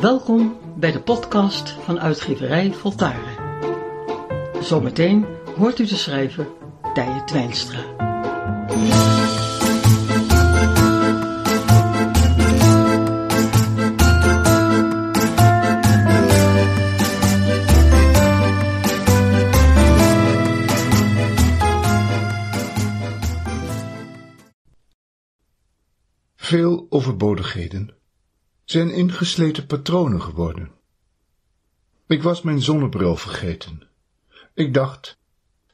Welkom bij de podcast van uitgeverij Voltaren. Zometeen hoort u de schrijver Tije Twijnstra. Veel overbodigheden zijn ingesleten patronen geworden. Ik was mijn zonnebril vergeten. Ik dacht,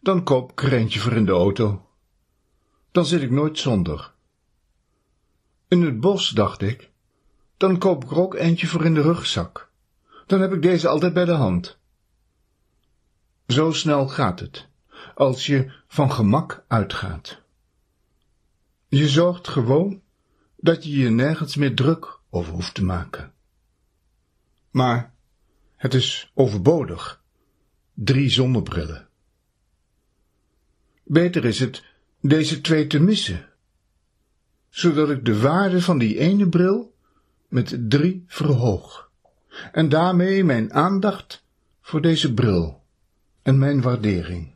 dan koop ik er eentje voor in de auto. Dan zit ik nooit zonder. In het bos dacht ik, dan koop ik er ook eentje voor in de rugzak. Dan heb ik deze altijd bij de hand. Zo snel gaat het, als je van gemak uitgaat. Je zorgt gewoon dat je je nergens meer druk over hoeft te maken. Maar het is overbodig. Drie zonnebrillen. Beter is het deze twee te missen, zodat ik de waarde van die ene bril met drie verhoog, en daarmee mijn aandacht voor deze bril en mijn waardering.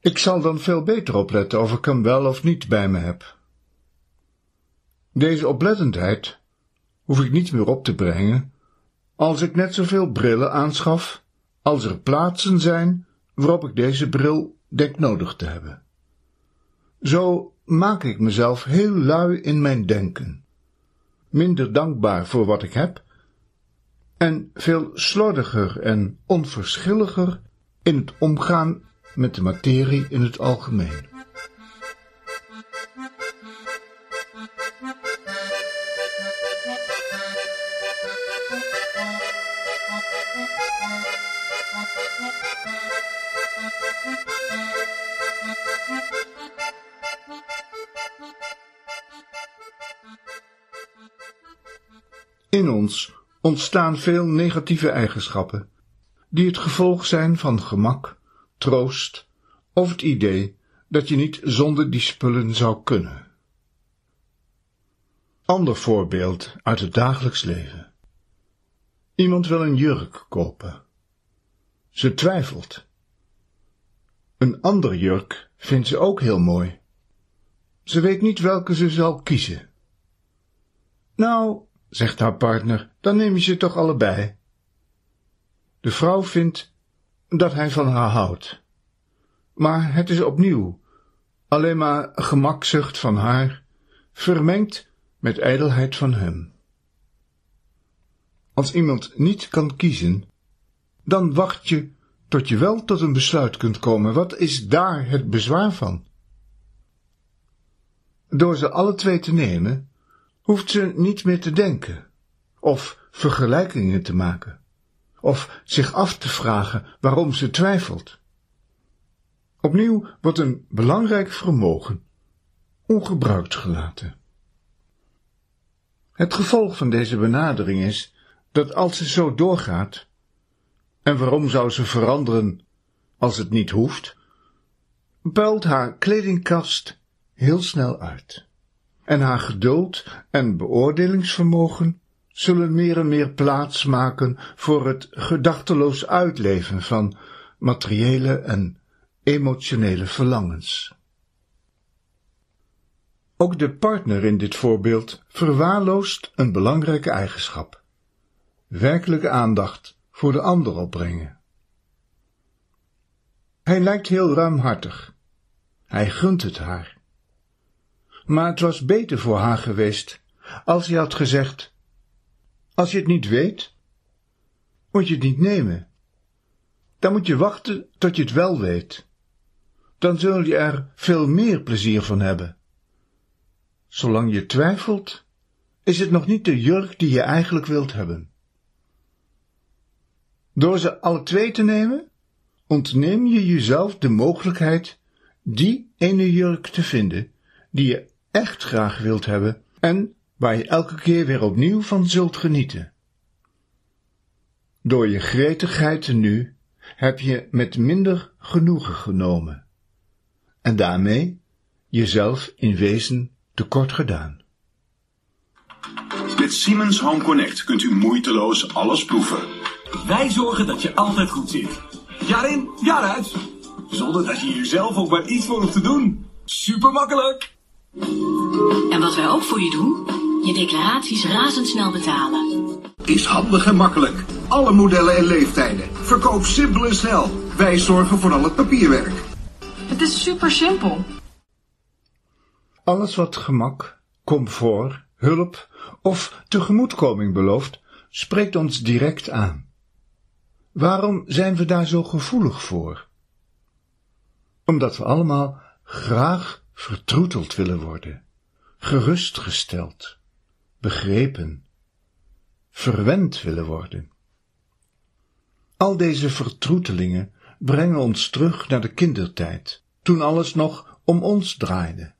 Ik zal dan veel beter opletten of ik hem wel of niet bij me heb. Deze oplettendheid hoef ik niet meer op te brengen als ik net zoveel brillen aanschaf als er plaatsen zijn waarop ik deze bril denk nodig te hebben. Zo maak ik mezelf heel lui in mijn denken, minder dankbaar voor wat ik heb en veel slordiger en onverschilliger in het omgaan met de materie in het algemeen. In ons ontstaan veel negatieve eigenschappen, die het gevolg zijn van gemak, troost of het idee dat je niet zonder die spullen zou kunnen. Ander voorbeeld uit het dagelijks leven. Iemand wil een jurk kopen. Ze twijfelt. Een andere jurk vindt ze ook heel mooi. Ze weet niet welke ze zal kiezen. Nou, zegt haar partner, dan neem je ze toch allebei. De vrouw vindt dat hij van haar houdt. Maar het is opnieuw alleen maar gemakzucht van haar, vermengd met ijdelheid van hem. Als iemand niet kan kiezen, dan wacht je tot je wel tot een besluit kunt komen. Wat is daar het bezwaar van? Door ze alle twee te nemen, hoeft ze niet meer te denken, of vergelijkingen te maken, of zich af te vragen waarom ze twijfelt. Opnieuw wordt een belangrijk vermogen ongebruikt gelaten. Het gevolg van deze benadering is dat als ze zo doorgaat, en waarom zou ze veranderen als het niet hoeft, puilt haar kledingkast heel snel uit. En haar geduld en beoordelingsvermogen zullen meer en meer plaats maken voor het gedachteloos uitleven van materiële en emotionele verlangens. Ook de partner in dit voorbeeld verwaarloost een belangrijke eigenschap: werkelijke aandacht voor de ander opbrengen. Hij lijkt heel ruimhartig. Hij gunt het haar. Maar het was beter voor haar geweest als hij had gezegd: Als je het niet weet, moet je het niet nemen. Dan moet je wachten tot je het wel weet. Dan zul je er veel meer plezier van hebben. Zolang je twijfelt, is het nog niet de jurk die je eigenlijk wilt hebben. Door ze alle twee te nemen, ontneem je jezelf de mogelijkheid die ene jurk te vinden die je echt graag wilt hebben en waar je elke keer weer opnieuw van zult genieten. Door je gretigheid nu heb je met minder genoegen genomen en daarmee jezelf in wezen tekort gedaan. Met Siemens Home Connect kunt u moeiteloos alles proeven. Wij zorgen dat je altijd goed zit. Jaar in, jaar uit. Zonder dat je hier zelf ook maar iets voor hoeft te doen. Super makkelijk. En wat wij ook voor je doen, je declaraties razendsnel betalen. Is handig en makkelijk. Alle modellen en leeftijden. Verkoop simpel en snel. Wij zorgen voor al het papierwerk. Het is super simpel. Alles wat gemak, comfort, hulp of tegemoetkoming belooft, spreekt ons direct aan. Waarom zijn we daar zo gevoelig voor? Omdat we allemaal graag vertroeteld willen worden, gerustgesteld, begrepen, verwend willen worden. Al deze vertroetelingen brengen ons terug naar de kindertijd, toen alles nog om ons draaide.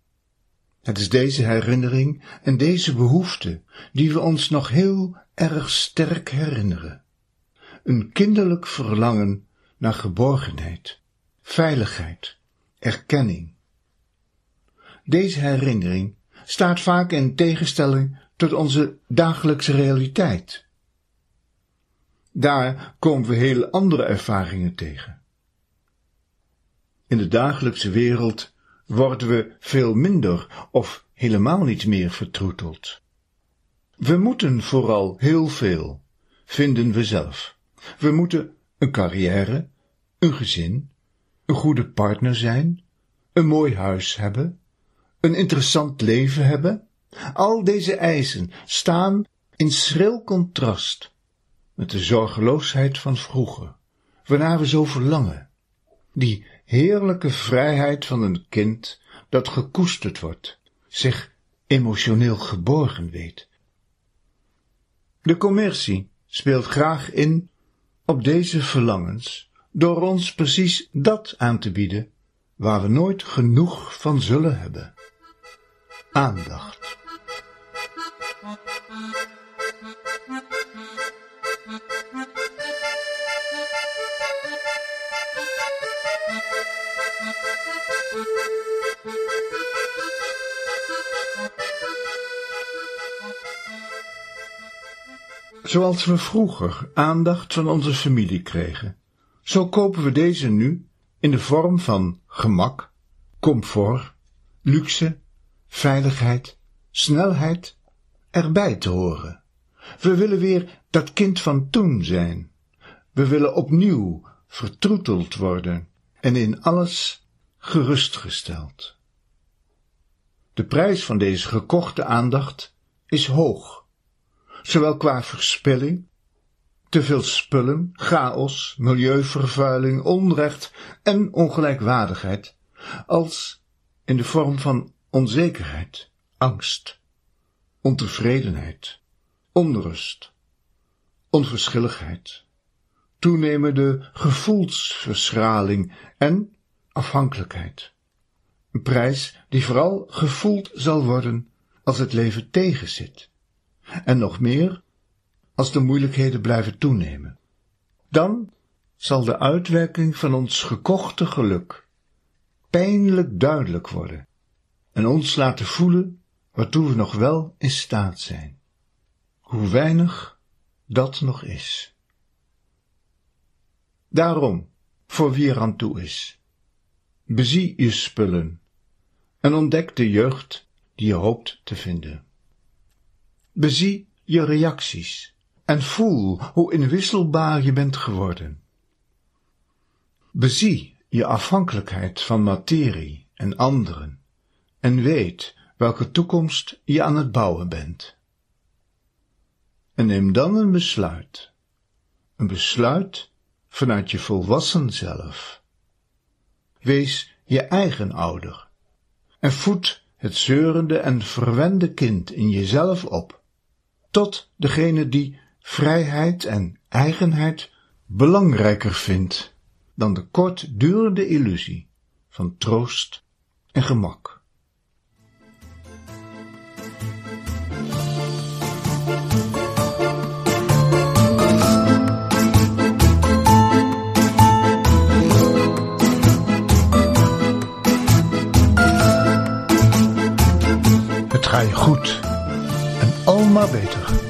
Het is deze herinnering en deze behoefte die we ons nog heel erg sterk herinneren. Een kinderlijk verlangen naar geborgenheid, veiligheid, erkenning. Deze herinnering staat vaak in tegenstelling tot onze dagelijkse realiteit. Daar komen we heel andere ervaringen tegen. In de dagelijkse wereld worden we veel minder of helemaal niet meer vertroeteld. We moeten vooral heel veel, vinden we zelf. We moeten een carrière, een gezin, een goede partner zijn, een mooi huis hebben, een interessant leven hebben. Al deze eisen staan in schril contrast met de zorgeloosheid van vroeger, waarna we zo verlangen. Die heerlijke vrijheid van een kind dat gekoesterd wordt, zich emotioneel geborgen weet. De commercie speelt graag in op deze verlangens door ons precies dat aan te bieden waar we nooit genoeg van zullen hebben. Aandacht. Zoals we vroeger aandacht van onze familie kregen, zo kopen we deze nu in de vorm van gemak, comfort, luxe, veiligheid, snelheid erbij te horen. We willen weer dat kind van toen zijn. We willen opnieuw vertroeteld worden en in alles gerustgesteld. De prijs van deze gekochte aandacht is hoog, zowel qua verspilling, te veel spullen, chaos, milieuvervuiling, onrecht en ongelijkwaardigheid, als in de vorm van onzekerheid, angst, ontevredenheid, onrust, onverschilligheid, toenemende gevoelsverschraling en afhankelijkheid. Een prijs die vooral gevoeld zal worden als het leven tegenzit. En nog meer als de moeilijkheden blijven toenemen. Dan zal de uitwerking van ons gekochte geluk pijnlijk duidelijk worden en ons laten voelen waartoe we nog wel in staat zijn. Hoe weinig dat nog is. Daarom, voor wie er aan toe is, bezie je spullen en ontdek de jeugd die je hoopt te vinden. Bezie je reacties en voel hoe inwisselbaar je bent geworden. Bezie je afhankelijkheid van materie en anderen en weet welke toekomst je aan het bouwen bent. En neem dan een besluit, een besluit vanuit je volwassen zelf. Wees je eigen ouder en voed het zeurende en verwende kind in jezelf op, tot degene die vrijheid en eigenheid belangrijker vindt dan de kortdurende illusie van troost en gemak. Het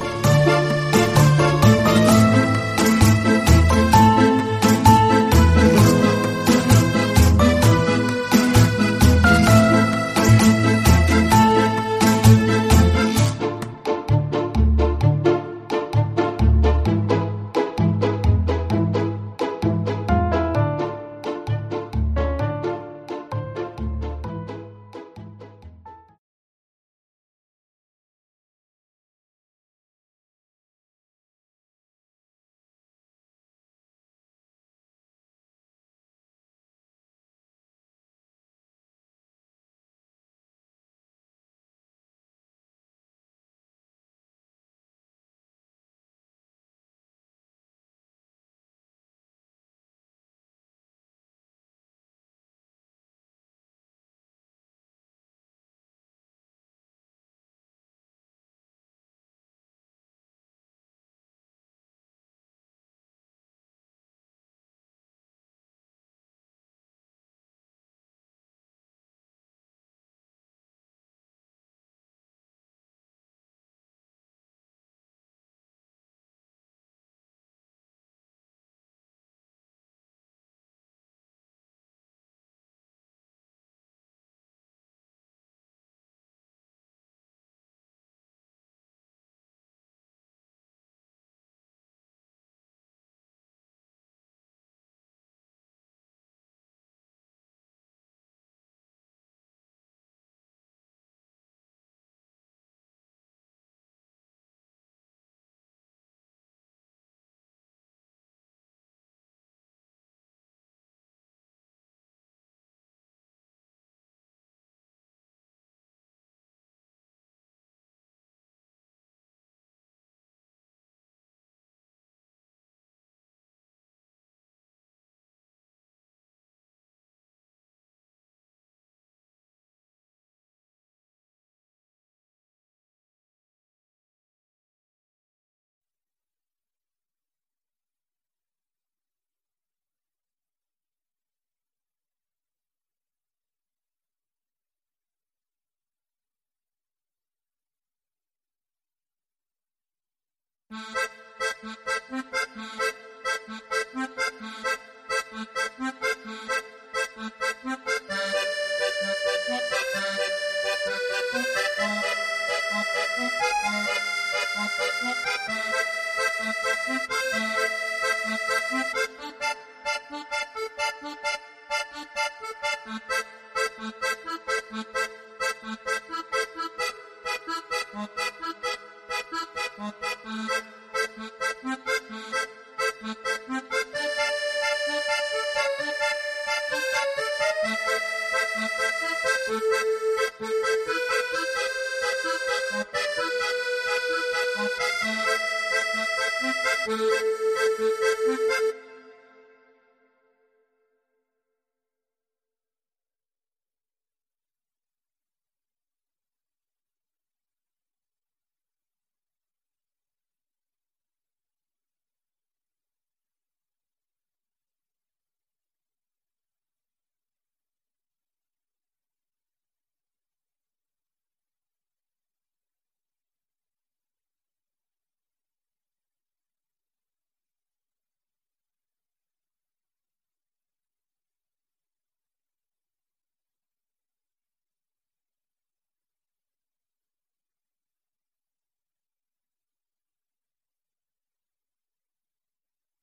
you